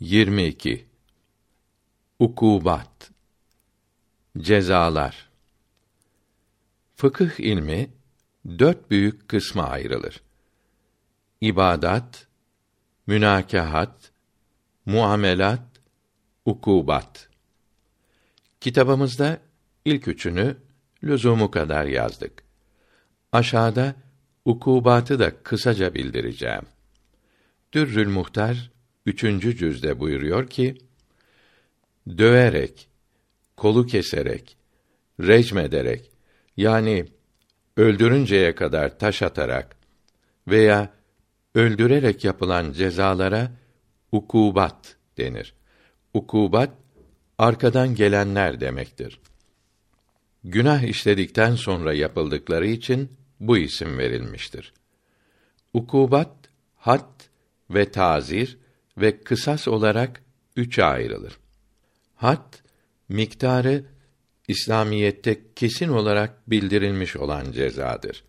22 Ukubat Cezalar Fıkıh ilmi dört büyük kısma ayrılır. İbadat, münakahat, muamelat, ukubat. Kitabımızda ilk üçünü lüzumu kadar yazdık. Aşağıda ukubatı da kısaca bildireceğim. Dürrül Muhtar üçüncü cüzde buyuruyor ki, döverek, kolu keserek, recm ederek, yani öldürünceye kadar taş atarak veya öldürerek yapılan cezalara ukubat denir. Ukubat arkadan gelenler demektir. Günah işledikten sonra yapıldıkları için bu isim verilmiştir. Ukubat had ve tazir ve kısas olarak üçe ayrılır. Had miktarı İslamiyette kesin olarak bildirilmiş olan cezadır.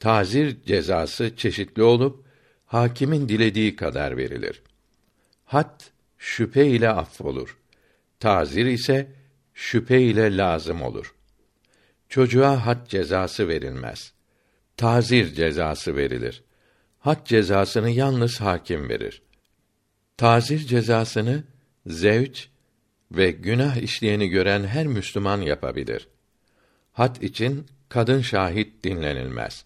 Tazir cezası çeşitli olup hakimin dilediği kadar verilir. Had şüphe ile affolur. Tazir ise şüphe ile lazım olur. Çocuğa had cezası verilmez. Tazir cezası verilir. Had cezasını yalnız hakim verir. Tazir cezasını zevç ve günah işleyeni gören her Müslüman yapabilir. Had için kadın şahit dinlenilmez.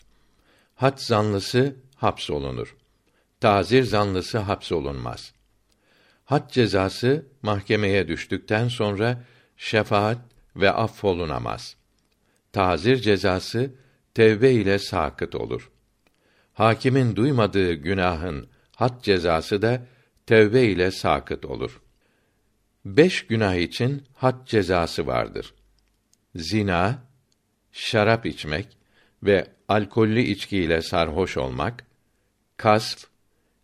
Had zanlısı hapsolunur. Tazir zanlısı hapsolunmaz. Had cezası mahkemeye düştükten sonra şefaat ve affolunamaz. Tazir cezası tevbe ile sakıt olur. Hakimin duymadığı günahın had cezası da tevbe ile sakıt olur. Beş günah için had cezası vardır. Zina, şarap içmek ve alkollü içkiyle sarhoş olmak, kasf,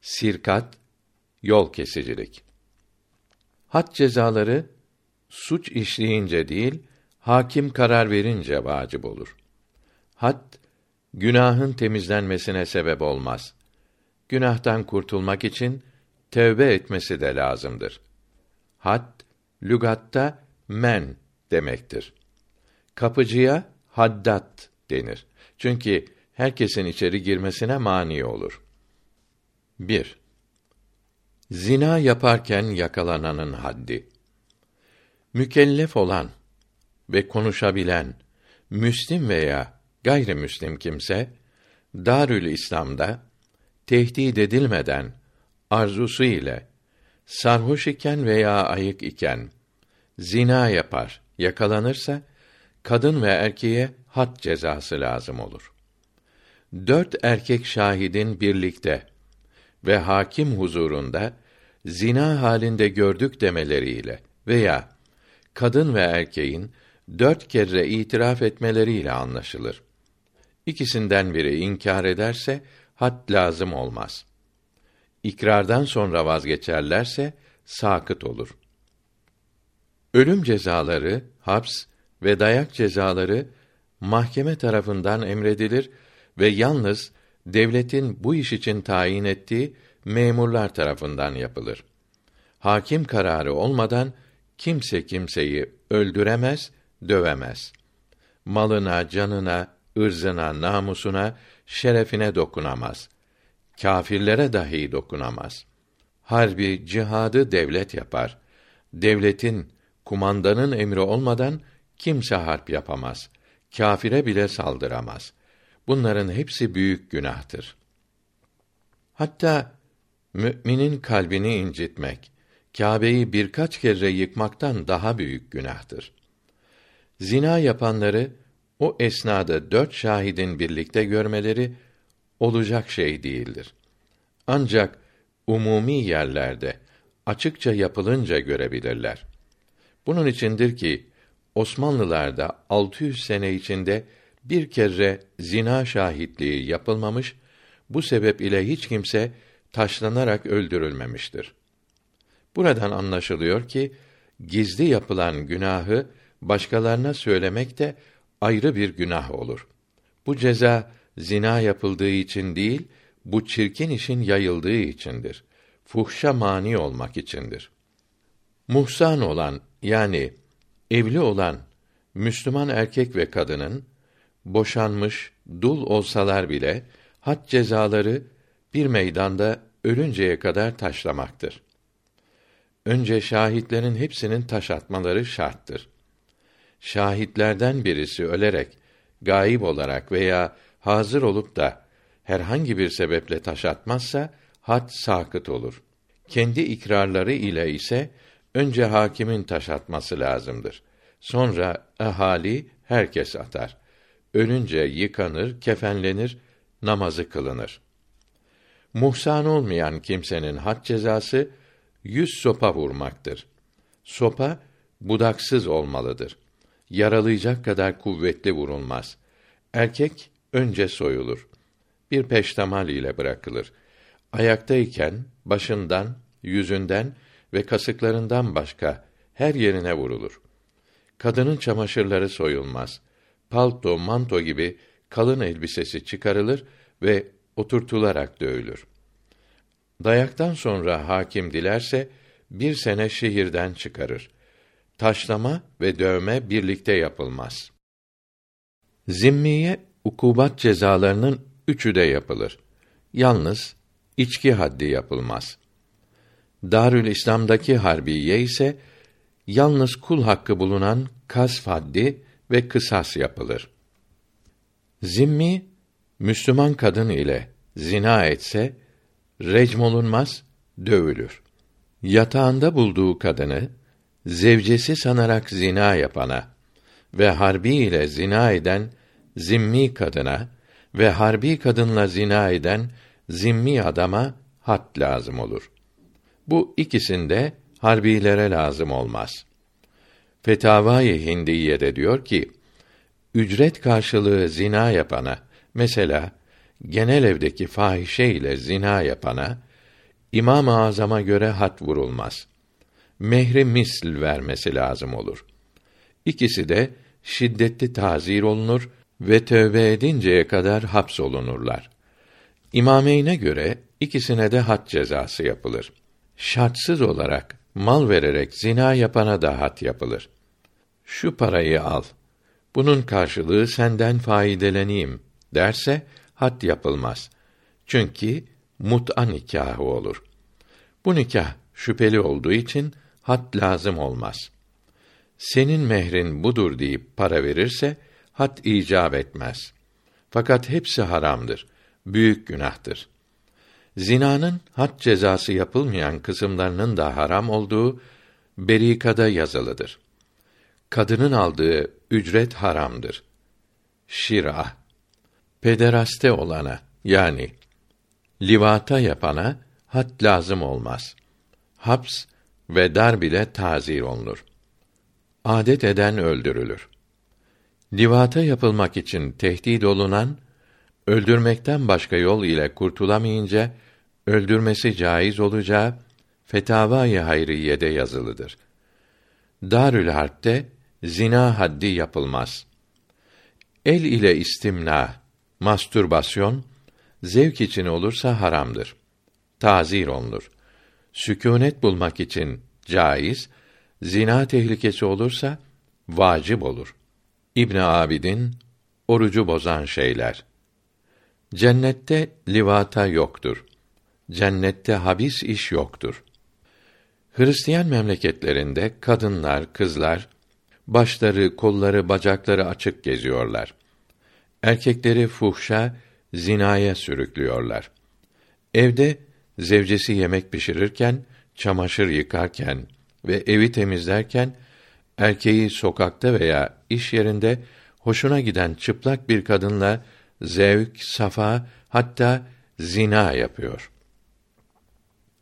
sirkat, yol kesicilik. Had cezaları suç işleyince değil, hakim karar verince vacip olur. Had günahın temizlenmesine sebep olmaz. Günahtan kurtulmak için tövbe etmesi de lazımdır. Had lügatta men demektir. Kapıcıya haddat denir. Çünkü herkesin içeri girmesine mani olur. 1. Zina yaparken yakalananın haddi. Mükellef olan ve konuşabilen müslim veya gayrimüslim kimse Darül İslam'da tehdit edilmeden arzusu ile sarhoş iken veya ayık iken zina yapar, yakalanırsa kadın ve erkeğe had cezası lazım olur. Dört erkek şahidin birlikte ve hakim huzurunda zina halinde gördük demeleriyle veya kadın ve erkeğin dört kere itiraf etmeleriyle anlaşılır. İkisinden biri inkar ederse had lazım olmaz. İkrardan sonra vazgeçerlerse sakıt olur. Ölüm cezaları, haps ve dayak cezaları mahkeme tarafından emredilir ve yalnız devletin bu iş için tayin ettiği memurlar tarafından yapılır. Hakim kararı olmadan kimse kimseyi öldüremez, dövemez. Malına, canına, ırzına, namusuna, şerefine dokunamaz. Kâfirlere dahi dokunamaz. Harbi, cihadı devlet yapar. Devletin, kumandanın emri olmadan kimse harp yapamaz. Kâfire bile saldıramaz. Bunların hepsi büyük günahtır. Hatta müminin kalbini incitmek, Kâbe'yi birkaç kere yıkmaktan daha büyük günahtır. Zina yapanları o esnada dört şahidin birlikte görmeleri olacak şey değildir. Ancak umumi yerlerde açıkça yapılınca görebilirler. Bunun içindir ki Osmanlılarda 600 sene içinde bir kere zina şahitliği yapılmamış, bu sebep ile hiç kimse taşlanarak öldürülmemiştir. Buradan anlaşılıyor ki gizli yapılan günahı başkalarına söylemek de ayrı bir günah olur. Bu ceza zina yapıldığı için değil, bu çirkin işin yayıldığı içindir. fuhşa mani olmak içindir. Muhsan olan yani evli olan Müslüman erkek ve kadının boşanmış, dul olsalar bile had cezaları bir meydanda ölünceye kadar taşlamaktır. Önce şahitlerin hepsinin taş atmaları şarttır. Şahitlerden birisi ölerek, gayip olarak veya hazır olup da herhangi bir sebeple taş atmazsa had sakıt olur. Kendi ikrarları ile ise önce hakimin taş atması lazımdır. Sonra ahali herkes atar. Ölünce yıkanır, kefenlenir, namazı kılınır. Muhsan olmayan kimsenin had cezası yüz sopa vurmaktır. Sopa budaksız olmalıdır. Yaralayacak kadar kuvvetli vurulmaz. Erkek önce soyulur. Bir peştemal ile bırakılır. Ayaktayken başından, yüzünden ve kasıklarından başka her yerine vurulur. Kadının çamaşırları soyulmaz. Palto, manto gibi kalın elbisesi çıkarılır ve oturtularak dövülür. Dayaktan sonra hakim dilerse bir sene şehirden çıkarır. Taşlama ve dövme birlikte yapılmaz. Zimmiye ukubat cezalarının üçü de yapılır. Yalnız içki haddi yapılmaz. Darül İslam'daki harbiye ise yalnız kul hakkı bulunan kas haddi ve kısas yapılır. Zimmi Müslüman kadın ile zina etse recm olunmaz, dövülür. Yatağında bulduğu kadını zevcesi sanarak zina yapana ve harbi ile zina eden zimmi kadına ve harbi kadınla zina eden zimmi adama hat lazım olur. Bu ikisinde harbilere lazım olmaz. Fetavai Hindiye diyor ki, ücret karşılığı zina yapana, mesela genel evdeki fahişe ile zina yapana, İmam-ı Azam'a göre hat vurulmaz. Mehri misl vermesi lazım olur. İkisi de şiddetli tazir olunur ve tövbe edinceye kadar hapsolunurlar. İmameyne göre ikisine de had cezası yapılır. Şartsız olarak mal vererek zina yapana da had yapılır. Şu parayı al. Bunun karşılığı senden faydeleneyim derse had yapılmaz. Çünkü mut'a nikahı olur. Bu nikah şüpheli olduğu için had lazım olmaz. Senin mehrin budur deyip para verirse had icap etmez. Fakat hepsi haramdır. Büyük günahtır. Zinanın had cezası yapılmayan kısımlarının da haram olduğu berikada yazılıdır. Kadının aldığı ücret haramdır. Şira pederaste olana yani livata yapana had lazım olmaz. Haps ve dar bile tazir olunur. Adet eden öldürülür. Livata yapılmak için tehdit olunan öldürmekten başka yol ile kurtulamayınca öldürmesi caiz olacağı Fetavai Hayriyede yazılıdır. Darül Harp'te zina haddi yapılmaz. El ile istimna, mastürbasyon zevk için olursa haramdır. Tazir olunur. Sükûnet bulmak için caiz, zina tehlikesi olursa vacip olur. İbn Abidin orucu bozan şeyler. Cennette livata yoktur. Cennette habis iş yoktur. Hristiyan memleketlerinde kadınlar, kızlar başları, kolları, bacakları açık geziyorlar. Erkekleri fuhşa, zinaya sürüklüyorlar. Evde zevcesi yemek pişirirken, çamaşır yıkarken ve evi temizlerken erkeği sokakta veya iş yerinde hoşuna giden çıplak bir kadınla zevk, safa, hatta zina yapıyor.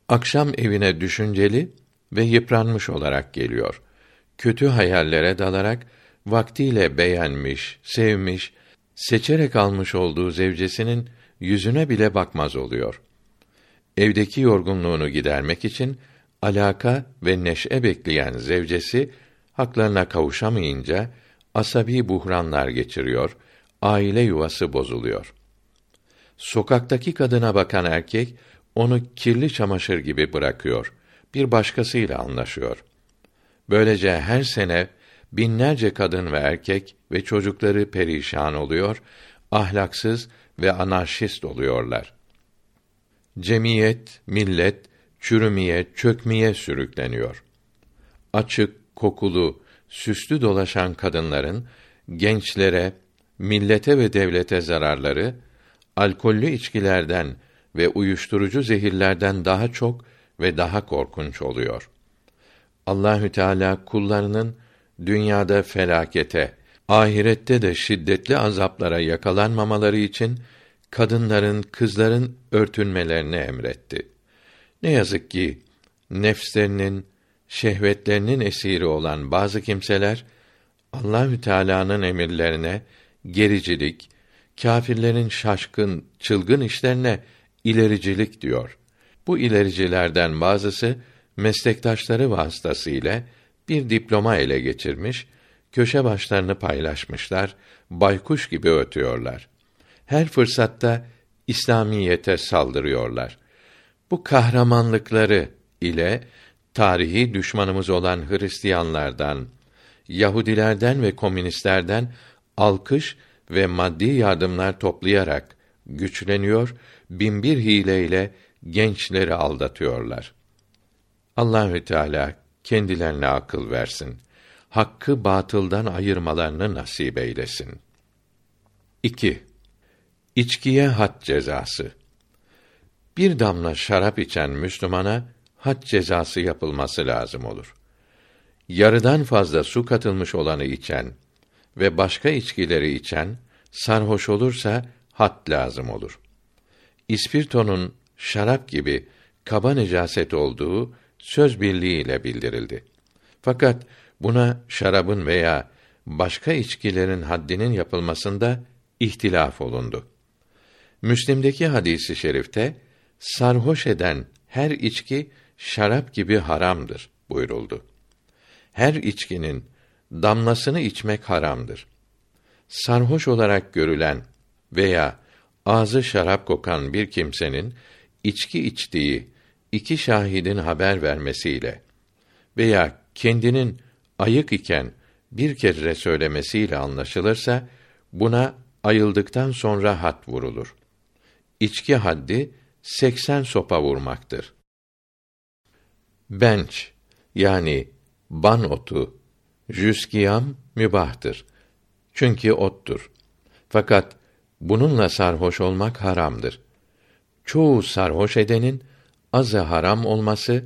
Akşam evine düşünceli ve yıpranmış olarak geliyor. Kötü hayallere dalarak vaktiyle beğenmiş, sevmiş, seçerek almış olduğu zevcesinin yüzüne bile bakmaz oluyor. Evdeki yorgunluğunu gidermek için alaka ve neşe bekleyen zevcesi haklarına kavuşamayınca asabi buhranlar geçiriyor, aile yuvası bozuluyor. Sokaktaki kadına bakan erkek onu kirli çamaşır gibi bırakıyor. Bir başkasıyla anlaşıyor. Böylece her sene binlerce kadın ve erkek ve çocukları perişan oluyor, ahlaksız ve anarşist oluyorlar. Cemiyet, millet çürümeye, çökmeye sürükleniyor. Açık, kokulu, süslü dolaşan kadınların gençlere, millete ve devlete zararları alkollü içkilerden ve uyuşturucu zehirlerden daha çok ve daha korkunç oluyor. Allahü Teala kullarının dünyada felakete, ahirette de şiddetli azaplara yakalanmamaları için kadınların, kızların örtünmelerini emretti. Ne yazık ki nefslerinin, şehvetlerinin esiri olan bazı kimseler Allahü Teala'nın emirlerine gericilik, kâfirlerin şaşkın, çılgın işlerine ilericilik diyor. Bu ilericilerden bazısı meslektaşları vasıtasıyla bir diploma ele geçirmiş, köşe başlarını paylaşmışlar, baykuş gibi ötüyorlar. Her fırsatta İslamiyete saldırıyorlar. Bu kahramanlıkları ile tarihi düşmanımız olan Hristiyanlardan, Yahudilerden ve komünistlerden alkış ve maddi yardımlar toplayarak güçleniyor, binbir hileyle gençleri aldatıyorlar. Allahü Teala kendilerine akıl versin. Hakkı batıldan ayırmalarını nasip eylesin. 2. İçkiye had cezası. Bir damla şarap içen Müslümana had cezası yapılması lazım olur. Yarıdan fazla su katılmış olanı içen ve başka içkileri içen sarhoş olursa had lazım olur. İspirtonun şarap gibi kaba necaset olduğu söz birliğiyle bildirildi. Fakat buna şarabın veya başka içkilerin haddinin yapılmasında ihtilaf olundu. Müslim'deki hadisi şerifte sarhoş eden her içki şarap gibi haramdır buyuruldu. Her içkinin damlasını içmek haramdır. Sarhoş olarak görülen veya ağzı şarap kokan bir kimsenin içki içtiği iki şahidin haber vermesiyle veya kendinin ayık iken bir kere söylemesiyle anlaşılırsa buna ayıldıktan sonra hat vurulur. İçki haddi 80 sopa vurmaktır. Benç yani ban otu, jüskiyam mübahtır. Çünkü ottur. Fakat bununla sarhoş olmak haramdır. Çoğu sarhoş edenin azı haram olması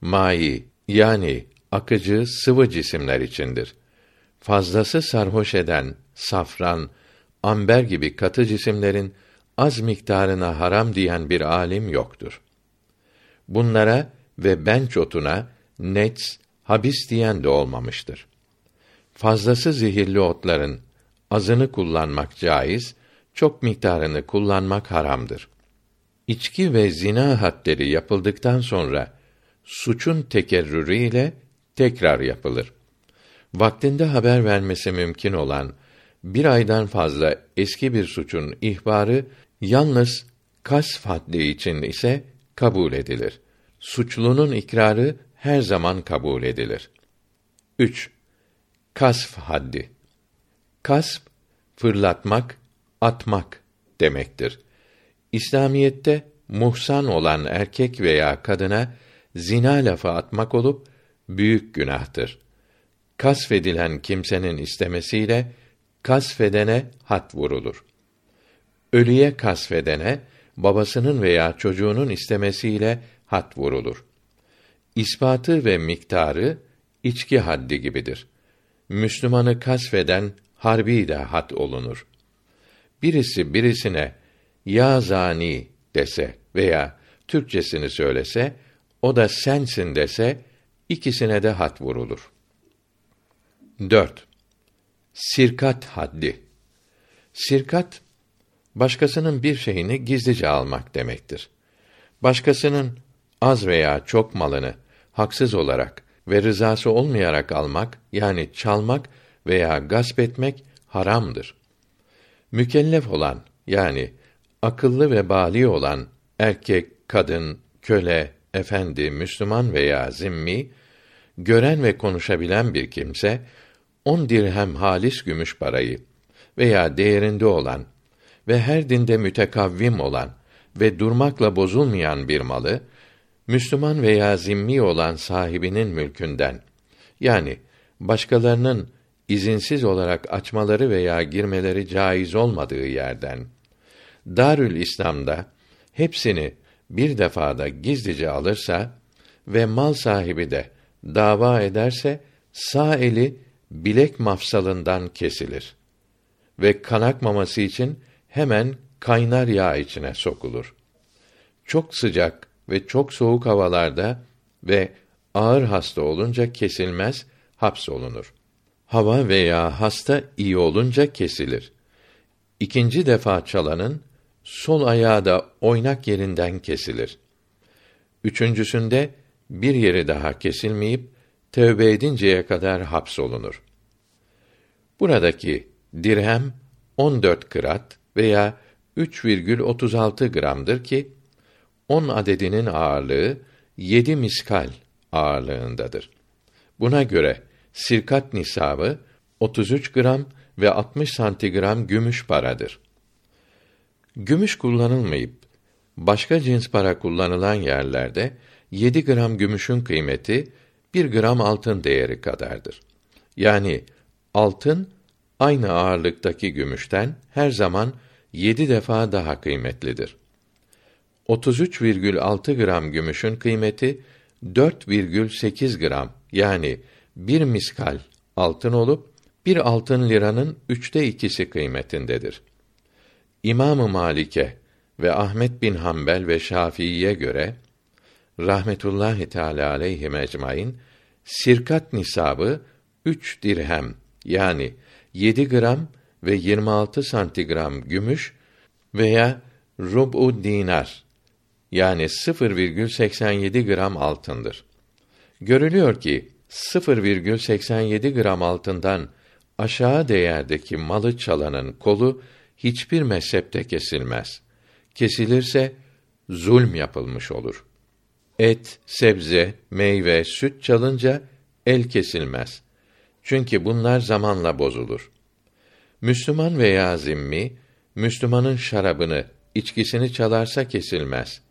mai yani akıcı sıvı cisimler içindir. Fazlası sarhoş eden safran, amber gibi katı cisimlerin az miktarına haram diyen bir alim yoktur. Bunlara ve benç otuna nets, habis diyen de olmamıştır. Fazlası zehirli otların azını kullanmak caiz, çok miktarını kullanmak haramdır. İçki ve zina hadleri yapıldıktan sonra suçun tekerrürü ile tekrar yapılır. Vaktinde haber vermesi mümkün olan bir aydan fazla eski bir suçun ihbarı yalnız kasf haddi için ise kabul edilir. Suçlunun ikrarı her zaman kabul edilir. 3. Kasf haddi. Kasf fırlatmak, atmak demektir. İslamiyette muhsan olan erkek veya kadına zina lafı atmak olup büyük günahtır. Kasfedilen kimsenin istemesiyle kasfedene hat vurulur. Ölüye kasfedene babasının veya çocuğunun istemesiyle hat vurulur. İspatı ve miktarı içki haddi gibidir. Müslümanı kasfeden harbi de hat olunur. Birisi birisine ya zani dese veya Türkçesini söylese, o da sensin dese, ikisine de hat vurulur. 4. Sirkat haddi. Sirkat başkasının bir şeyini gizlice almak demektir. Başkasının az veya çok malını haksız olarak ve rızası olmayarak almak yani çalmak veya gasp etmek haramdır. Mükellef olan yani akıllı ve bali olan erkek, kadın, köle, efendi, Müslüman veya zimmi, gören ve konuşabilen bir kimse, on dirhem halis gümüş parayı veya değerinde olan ve her dinde mütekavvim olan ve durmakla bozulmayan bir malı, Müslüman veya zimmi olan sahibinin mülkünden, yani başkalarının izinsiz olarak açmaları veya girmeleri caiz olmadığı yerden, Darül İslam'da hepsini bir defada gizlice alırsa ve mal sahibi de dava ederse sağ eli bilek mafsalından kesilir ve kan akmaması için hemen kaynar yağ içine sokulur. Çok sıcak ve çok soğuk havalarda ve ağır hasta olunca kesilmez, hapsolunur. Hava veya hasta iyi olunca kesilir. İkinci defa çalanın sol ayağı da oynak yerinden kesilir. Üçüncüsünde bir yeri daha kesilmeyip tövbe edinceye kadar hapsolunur. Buradaki dirhem 14 kırat veya 3,36 gramdır ki 10 adedinin ağırlığı 7 miskal ağırlığındadır. Buna göre sirkat nisabı 33 gram ve 60 santigram gümüş paradır. Gümüş kullanılmayıp başka cins para kullanılan yerlerde 7 gram gümüşün kıymeti 1 gram altın değeri kadardır. Yani altın aynı ağırlıktaki gümüşten her zaman 7 defa daha kıymetlidir. 33,6 gram gümüşün kıymeti 4,8 gram yani bir miskal altın olup bir altın liranın üçte ikisi kıymetindedir. İmamı Malike ve Ahmet bin Hanbel ve Şafii'ye göre rahmetullahi teala aleyhi ecmaîn sirkat nisabı üç dirhem yani 7 gram ve 26 santigram gümüş veya rub'u dinar yani 0,87 gram altındır. Görülüyor ki 0,87 gram altından aşağı değerdeki malı çalanın kolu hiçbir mezhepte kesilmez. Kesilirse zulm yapılmış olur. Et, sebze, meyve, süt çalınca el kesilmez. Çünkü bunlar zamanla bozulur. Müslüman veya zimmi, Müslümanın şarabını, içkisini çalarsa kesilmez.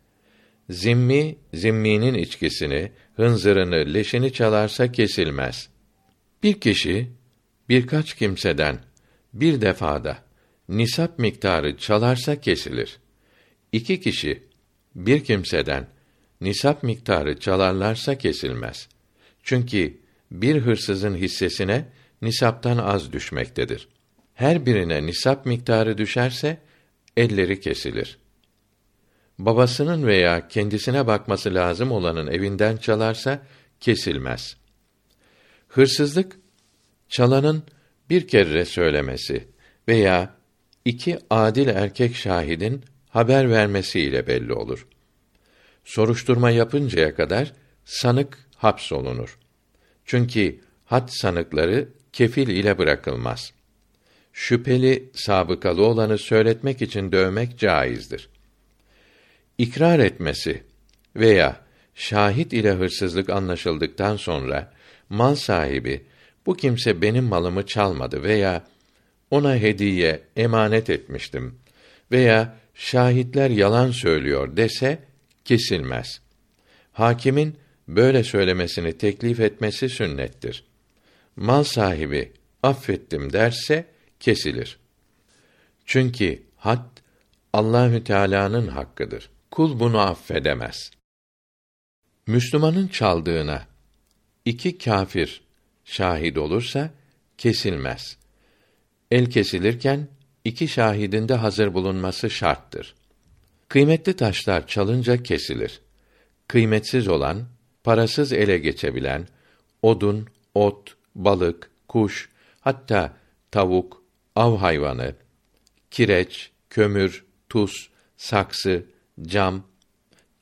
Zimmi, zimminin içkisini, hınzırını, leşini çalarsa kesilmez. Bir kişi, birkaç kimseden, bir defada, nisap miktarı çalarsa kesilir. İki kişi, bir kimseden, nisap miktarı çalarlarsa kesilmez. Çünkü bir hırsızın hissesine nisaptan az düşmektedir. Her birine nisap miktarı düşerse elleri kesilir. Babasının veya kendisine bakması lazım olanın evinden çalarsa kesilmez. Hırsızlık çalanın bir kere söylemesi veya iki adil erkek şahidin haber vermesiyle belli olur. Soruşturma yapıncaya kadar sanık hapsolunur. Çünkü had sanıkları kefil ile bırakılmaz. Şüpheli sabıkalı olanı söyletmek için dövmek caizdir. İkrar etmesi veya şahit ile hırsızlık anlaşıldıktan sonra mal sahibi bu kimse benim malımı çalmadı veya ona hediye emanet etmiştim veya şahitler yalan söylüyor dese kesilmez. Hakimin böyle söylemesini teklif etmesi sünnettir. Mal sahibi affettim derse kesilir. Çünkü had Allahü Teala'nın hakkıdır. Kul bunu affedemez. Müslümanın çaldığına iki kâfir şahit olursa kesilmez. El kesilirken iki şahidin de hazır bulunması şarttır. Kıymetli taşlar çalınca kesilir. Kıymetsiz olan parasız ele geçebilen odun, ot, balık, kuş, hatta tavuk, av hayvanı, kireç, kömür, tuz, saksı, cam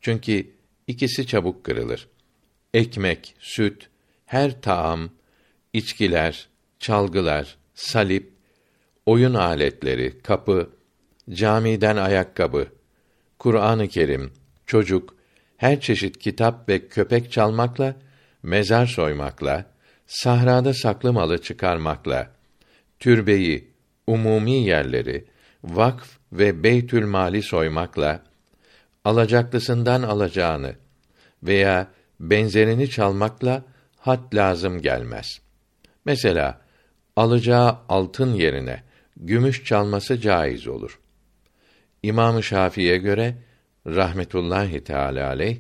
çünkü ikisi çabuk kırılır. Ekmek, süt, her taam, içkiler, çalgılar, salip, oyun aletleri, kapı, camiden ayakkabı, Kur'an-ı Kerim, çocuk, her çeşit kitap ve köpek çalmakla, mezar soymakla, sahrada saklı malı çıkarmakla, türbeyi, umumi yerleri, vakf ve beytül mali soymakla, alacaklısından alacağını veya benzerini çalmakla had lazım gelmez. Mesela alacağı altın yerine gümüş çalması caiz olur. İmam-ı Şafii'ye göre rahmetullahi teala aleyh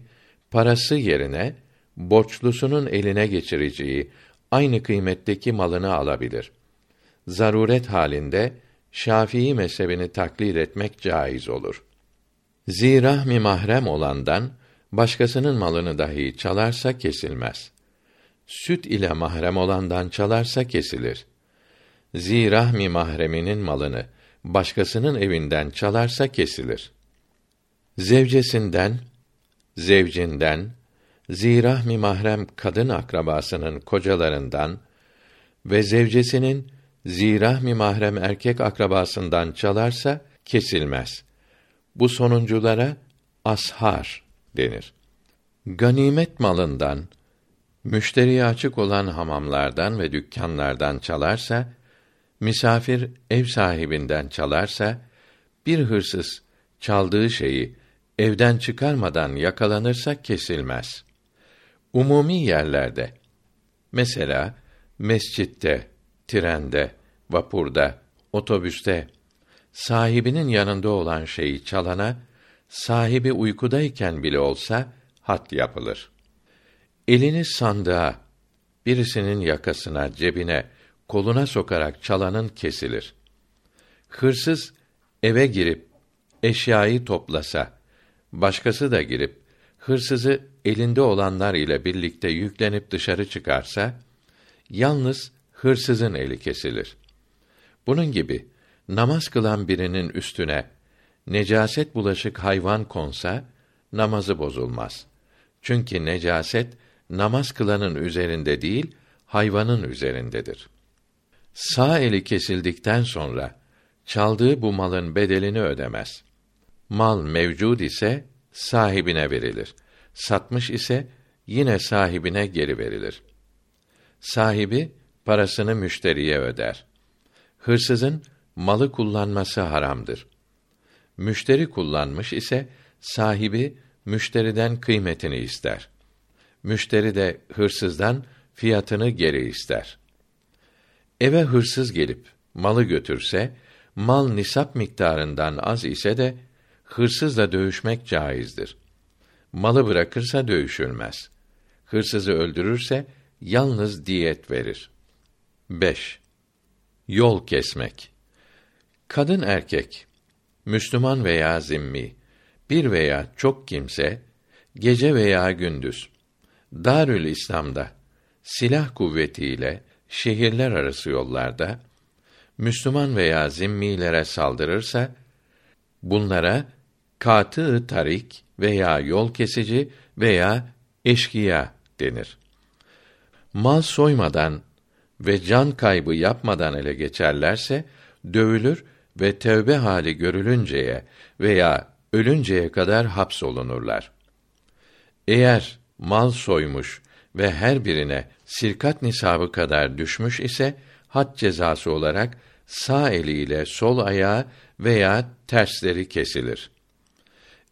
parası yerine borçlusunun eline geçireceği aynı kıymetteki malını alabilir. Zaruret halinde Şafii mezhebini taklit etmek caiz olur. Zirahmi mahrem olandan başkasının malını dahi çalarsa kesilmez. Süt ile mahrem olandan çalarsa kesilir. Zirahmi mahreminin malını başkasının evinden çalarsa kesilir. Zevcesinden, zevcinden, zirahmi mahrem kadın akrabasının kocalarından ve zevcesinin zirahmi mahrem erkek akrabasından çalarsa kesilmez. Bu sonunculara ashar denir. Ganimet malından, müşteriye açık olan hamamlardan ve dükkanlardan çalarsa, misafir ev sahibinden çalarsa, bir hırsız çaldığı şeyi evden çıkarmadan yakalanırsa kesilmez. Umumi yerlerde, mesela mescitte, trende, vapurda, otobüste, sahibinin yanında olan şeyi çalana, sahibi uykudayken bile olsa hat yapılır. Elini sandığa, birisinin yakasına, cebine, koluna sokarak çalanın kesilir. Hırsız eve girip eşyayı toplasa, başkası da girip hırsızı elinde olanlar ile birlikte yüklenip dışarı çıkarsa, yalnız hırsızın eli kesilir. Bunun gibi namaz kılan birinin üstüne necaset bulaşık hayvan konsa namazı bozulmaz. Çünkü necaset namaz kılanın üzerinde değil, hayvanın üzerindedir. Sağ eli kesildikten sonra çaldığı bu malın bedelini ödemez. Mal mevcud ise sahibine verilir. Satmış ise yine sahibine geri verilir. Sahibi parasını müşteriye öder. Hırsızın malı kullanması haramdır. Müşteri kullanmış ise sahibi müşteriden kıymetini ister. Müşteri de hırsızdan fiyatını geri ister. Eve hırsız gelip malı götürse, mal nisap miktarından az ise de hırsızla dövüşmek caizdir. Malı bırakırsa dövüşülmez. Hırsızı öldürürse yalnız diyet verir. 5. Yol kesmek. Kadın erkek, Müslüman veya zimmi, bir veya çok kimse, gece veya gündüz, Darül İslam'da, silah kuvvetiyle, şehirler arası yollarda, Müslüman veya zimmilere saldırırsa, bunlara katı tarik veya yol kesici veya eşkıya denir. Mal soymadan ve can kaybı yapmadan ele geçerlerse dövülür ve tövbe hali görülünceye veya ölünceye kadar hapsolunurlar. Eğer mal soymuş ve her birine sirkat nisabı kadar düşmüş ise had cezası olarak sağ eliyle sol ayağı veya tersleri kesilir.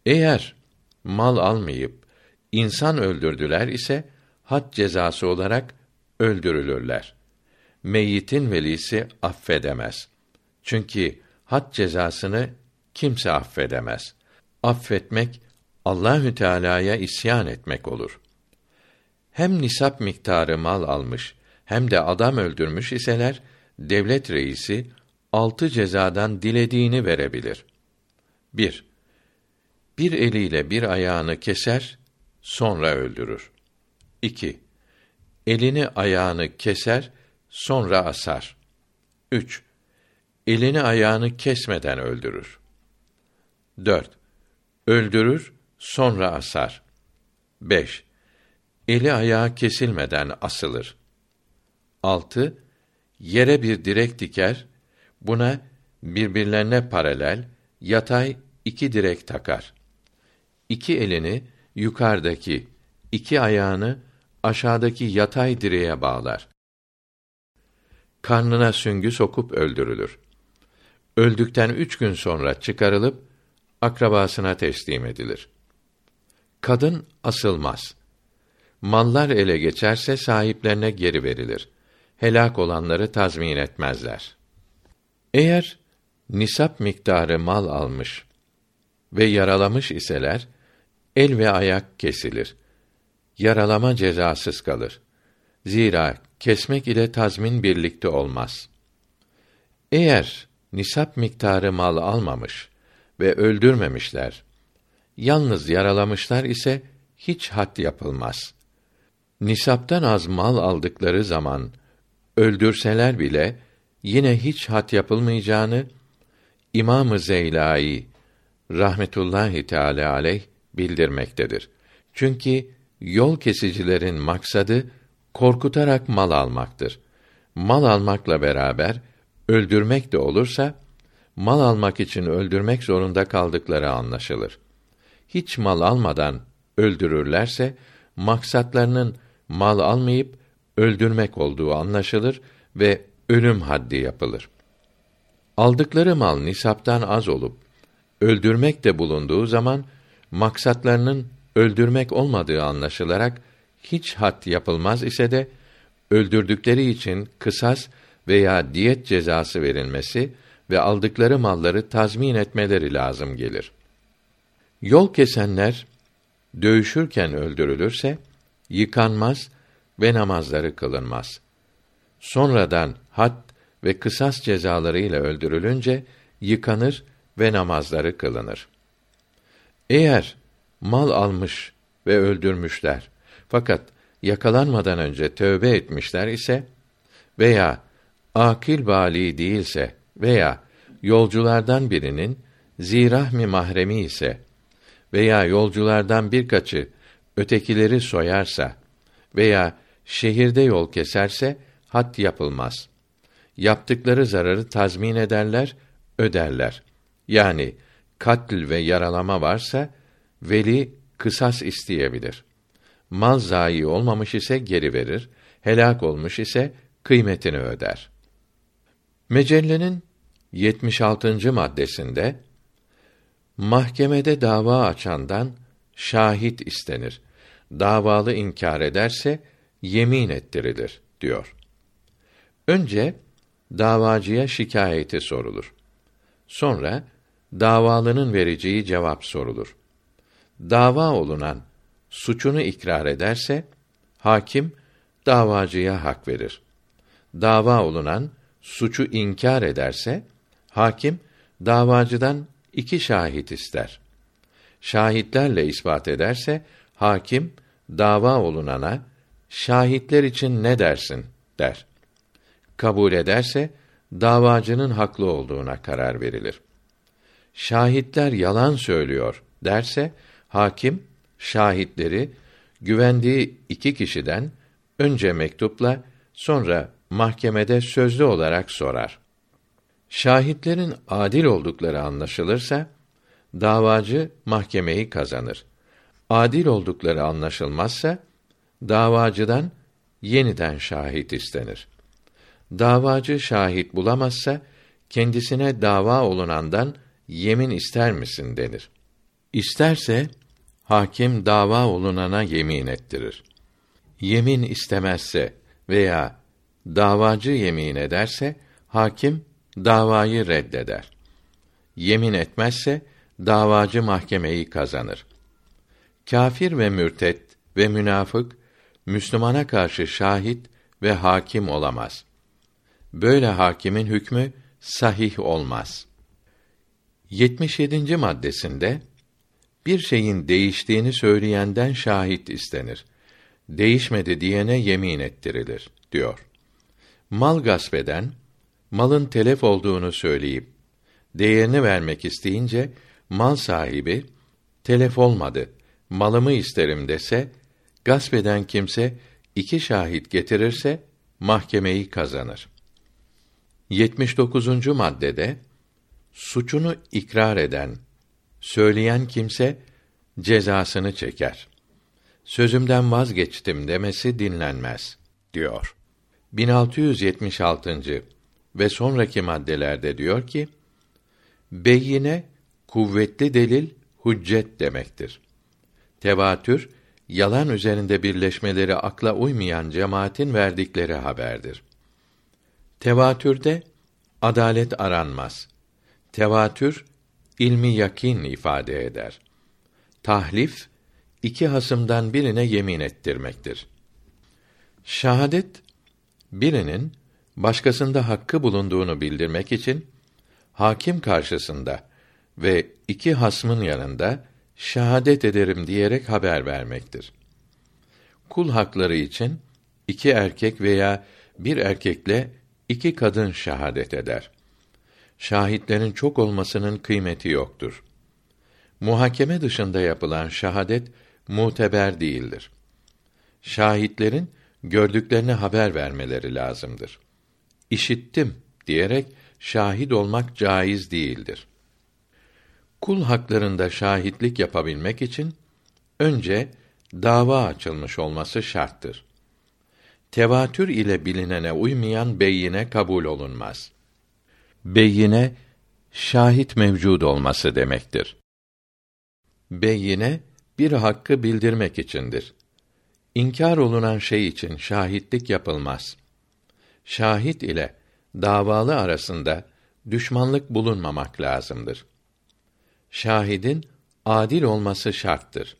Eğer mal almayıp insan öldürdüler ise had cezası olarak öldürülürler. Meyyitin velisi affedemez. Çünkü had cezasını kimse affedemez. Affetmek Allahü Teala'ya isyan etmek olur. Hem nisap miktarı mal almış hem de adam öldürmüş iseler devlet reisi altı cezadan dilediğini verebilir. 1. Bir eliyle bir ayağını keser, sonra öldürür. 2. Elini ayağını keser, sonra asar. 3. Elini ayağını kesmeden öldürür. 4. Öldürür, sonra asar. 5. Eli ayağı kesilmeden asılır. 6. Yere bir direk diker, buna birbirlerine paralel, yatay iki direk takar. iki elini yukarıdaki, iki ayağını aşağıdaki yatay direğe bağlar. Karnına süngü sokup öldürülür. Öldükten üç gün sonra çıkarılıp akrabasına teslim edilir. Kadın asılmaz. Mallar ele geçerse sahiplerine geri verilir. Helak olanları tazmin etmezler. Eğer nisap miktarı mal almış ve yaralamış iseler, el ve ayak kesilir. Yaralama cezasız kalır. Zira kesmek ile tazmin birlikte olmaz. Eğer nisap miktarı mal almamış ve öldürmemişler, yalnız yaralamışlar ise hiç had yapılmaz. Nisaptan az mal aldıkları zaman öldürseler bile yine hiç had yapılmayacağını İmam-ı Zeylai rahmetullahi teala aleyh bildirmektedir. Çünkü yol kesicilerin maksadı korkutarak mal almaktır. Mal almakla beraber öldürmek de olursa mal almak için öldürmek zorunda kaldıkları anlaşılır. Hiç mal almadan öldürürlerse maksatlarının mal almayıp öldürmek olduğu anlaşılır ve ölüm haddi yapılır. Aldıkları mal nisaptan az olup öldürmek de bulunduğu zaman maksatlarının öldürmek olmadığı anlaşılarak hiç had yapılmaz ise de öldürdükleri için kısas veya diyet cezası verilmesi ve aldıkları malları tazmin etmeleri lazım gelir. Yol kesenler dövüşürken öldürülürse yıkanmaz ve namazları kılınmaz. Sonradan had ve kısas cezalarıyla öldürülünce yıkanır ve namazları kılınır. Eğer mal almış ve öldürmüşler fakat yakalanmadan önce tövbe etmişler ise veya akil bali değilse veya yolculardan birinin zirahmi mahremi ise veya yolculardan birkaçı ötekileri soyarsa veya şehirde yol keserse had yapılmaz. Yaptıkları zararı tazmin ederler, öderler. Yani katl ve yaralama varsa veli kısas isteyebilir. Mal zayi olmamış ise geri verir, helak olmuş ise kıymetini öder. Mecellenin 76. maddesinde mahkemede dava açandan şahit istenir. Davalı inkar ederse yemin ettirilir diyor. Önce davacıya şikayeti sorulur. Sonra davalının vereceği cevap sorulur. Dava olunan suçunu ikrar ederse hakim davacıya hak verir. Dava olunan suçu inkar ederse hakim davacıdan iki şahit ister. Şahitlerle ispat ederse hakim dava olunana şahitler için ne dersin der. Kabul ederse davacının haklı olduğuna karar verilir. Şahitler yalan söylüyor derse hakim şahitleri güvendiği iki kişiden önce mektupla sonra mahkemede sözlü olarak sorar. Şahitlerin adil oldukları anlaşılırsa davacı mahkemeyi kazanır. Adil oldukları anlaşılmazsa davacıdan yeniden şahit istenir. Davacı şahit bulamazsa kendisine dava olunandan yemin ister misin denir. İsterse hakim dava olunana yemin ettirir. Yemin istemezse veya davacı yemin ederse hakim davayı reddeder. Yemin etmezse davacı mahkemeyi kazanır. Kafir ve mürtet ve münafık Müslümana karşı şahit ve hakim olamaz. Böyle hakimin hükmü sahih olmaz. 77. maddesinde bir şeyin değiştiğini söyleyenden şahit istenir. Değişmedi diyene yemin ettirilir diyor. Mal gasp eden malın telef olduğunu söyleyip değerini vermek isteyince mal sahibi telef olmadı, malımı isterim dese gasp eden kimse iki şahit getirirse mahkemeyi kazanır. 79. maddede suçunu ikrar eden, söyleyen kimse cezasını çeker. Sözümden vazgeçtim demesi dinlenmez diyor. 1676. ve sonraki maddelerde diyor ki: Beyine kuvvetli delil hüccet demektir. Tevatür yalan üzerinde birleşmeleri akla uymayan cemaatin verdikleri haberdir. Tevatürde adalet aranmaz. Tevatür ilmi yakin ifade eder. Tahlif iki hasımdan birine yemin ettirmektir. Şahadet birinin başkasında hakkı bulunduğunu bildirmek için hakim karşısında ve iki hasmın yanında şahadet ederim diyerek haber vermektir. Kul hakları için iki erkek veya bir erkekle iki kadın şahadet eder. Şahitlerin çok olmasının kıymeti yoktur. Muhakeme dışında yapılan şahadet muteber değildir. Şahitlerin gördüklerini haber vermeleri lazımdır. İşittim diyerek şahit olmak caiz değildir. Kul haklarında şahitlik yapabilmek için önce dava açılmış olması şarttır. Tevatür ile bilinene uymayan beyine kabul olunmaz. Beyine şahit mevcud olması demektir. Beyine bir hakkı bildirmek içindir. İnkar olunan şey için şahitlik yapılmaz. Şahit ile davalı arasında düşmanlık bulunmamak lazımdır. Şahidin adil olması şarttır.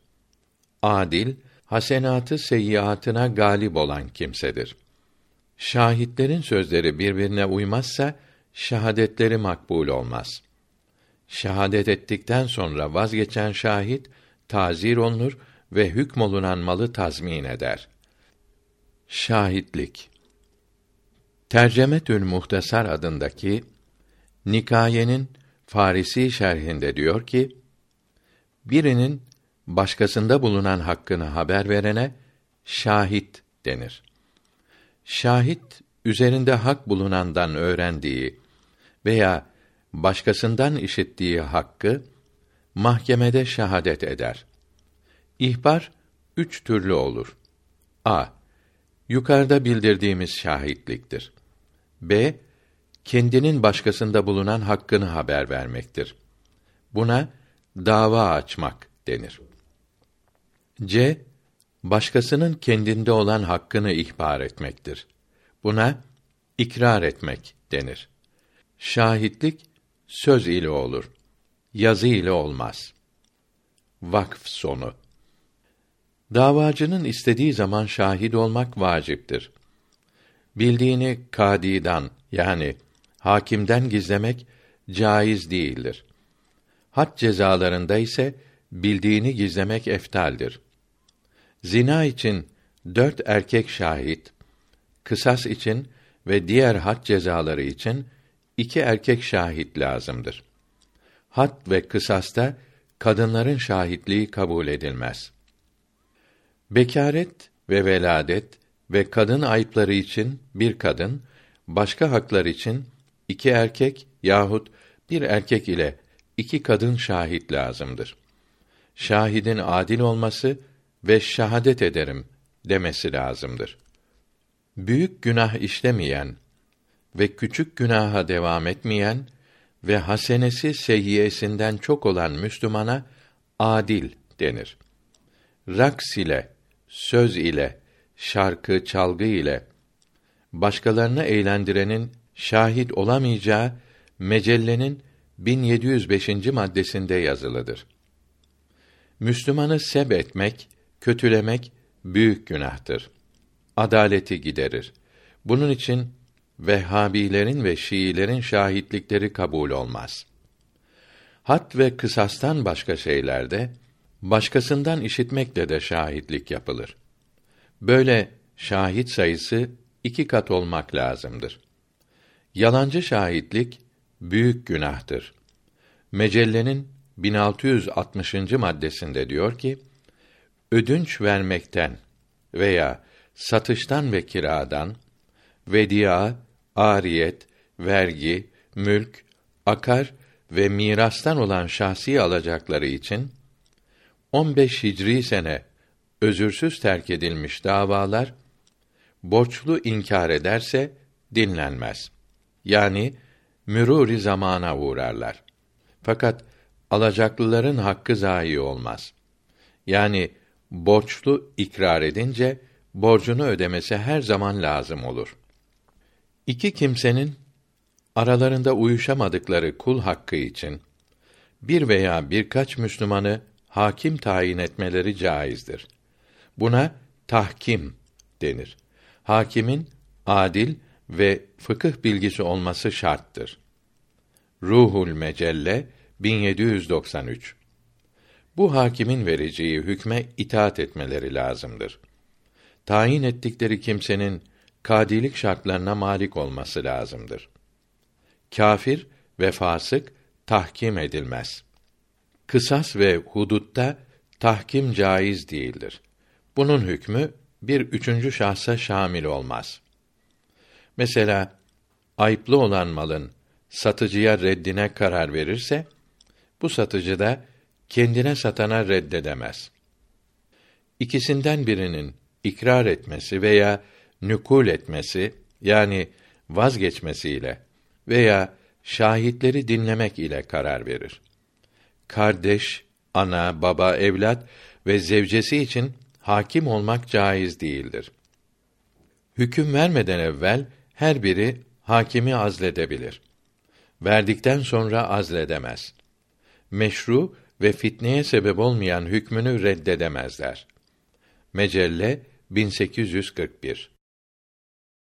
Adil, hasenatı seyyiatına galip olan kimsedir. Şahitlerin sözleri birbirine uymazsa şahadetleri makbul olmaz. Şahadet ettikten sonra vazgeçen şahit tazir olunur ve hükmolunan malı tazmin eder. Şahitlik Tercemetül Muhtasar adındaki Nikayenin Farisi şerhinde diyor ki: Birinin başkasında bulunan hakkını haber verene şahit denir. Şahit üzerinde hak bulunandan öğrendiği veya başkasından işittiği hakkı mahkemede şahadet eder. İhbar üç türlü olur. A. Yukarıda bildirdiğimiz şahitliktir. B. Kendinin başkasında bulunan hakkını haber vermektir. Buna dava açmak denir. C. Başkasının kendinde olan hakkını ihbar etmektir. Buna ikrar etmek denir. Şahitlik söz ile olur. Yazı ile olmaz. Vakf sonu. Davacının istediği zaman şahit olmak vaciptir. Bildiğini kadiden yani hakimden gizlemek caiz değildir. Had cezalarında ise bildiğini gizlemek eftaldir. Zina için dört erkek şahit, kısas için ve diğer had cezaları için iki erkek şahit lazımdır. Had ve kısasta kadınların şahitliği kabul edilmez. Bekaret ve veladet ve kadın ayıpları için bir kadın, başka haklar için iki erkek yahut bir erkek ile iki kadın şahit lazımdır. Şahidin adil olması ve şahadet ederim demesi lazımdır. Büyük günah işlemeyen ve küçük günaha devam etmeyen ve hasenesi seyyiyesinden çok olan Müslümana adil denir. Raks ile, söz ile, şarkı, çalgı ile başkalarını eğlendirenin şahit olamayacağı mecellenin 1705. maddesinde yazılıdır. Müslümanı seb etmek, kötülemek büyük günahtır. Adaleti giderir. Bunun için Vehhabilerin ve Şiilerin şahitlikleri kabul olmaz. Hat ve kısastan başka şeylerde başkasından işitmekle de şahitlik yapılır. Böyle şahit sayısı iki kat olmak lazımdır. Yalancı şahitlik büyük günahtır. Mecellenin 1660. maddesinde diyor ki: Ödünç vermekten veya satıştan ve kiradan, vedia, ariyet, vergi, mülk, akar ve mirastan olan şahsi alacakları için 15 Hicri sene özürsüz terk edilmiş davalar borçlu inkar ederse dinlenmez. Yani mürûri zamana uğrarlar. Fakat alacaklıların hakkı zayi olmaz. Yani borçlu ikrar edince borcunu ödemesi her zaman lazım olur. İki kimsenin aralarında uyuşamadıkları kul hakkı için bir veya birkaç Müslümanı hakim tayin etmeleri caizdir. Buna tahkim denir. Hakimin adil ve fıkıh bilgisi olması şarttır. Ruhul Mecelle 1793 Bu hakimin vereceği hükme itaat etmeleri lazımdır. Tayin ettikleri kimsenin kadilik şartlarına malik olması lazımdır. Kafir ve fasık tahkim edilmez. Kısas ve hudutta tahkim caiz değildir. Bunun hükmü bir üçüncü şahsa şamil olmaz. Mesela ayıplı olan malın satıcıya reddine karar verirse bu satıcı da kendine satana reddedemez. İkisinden birinin ikrar etmesi veya nükul etmesi yani vazgeçmesiyle veya şahitleri dinlemek ile karar verir. Kardeş, ana, baba, evlat ve zevcesi için hakim olmak caiz değildir. Hüküm vermeden evvel her biri hakimi azledebilir. Verdikten sonra azledemez. Meşru ve fitneye sebep olmayan hükmünü reddedemezler. Mecelle 1841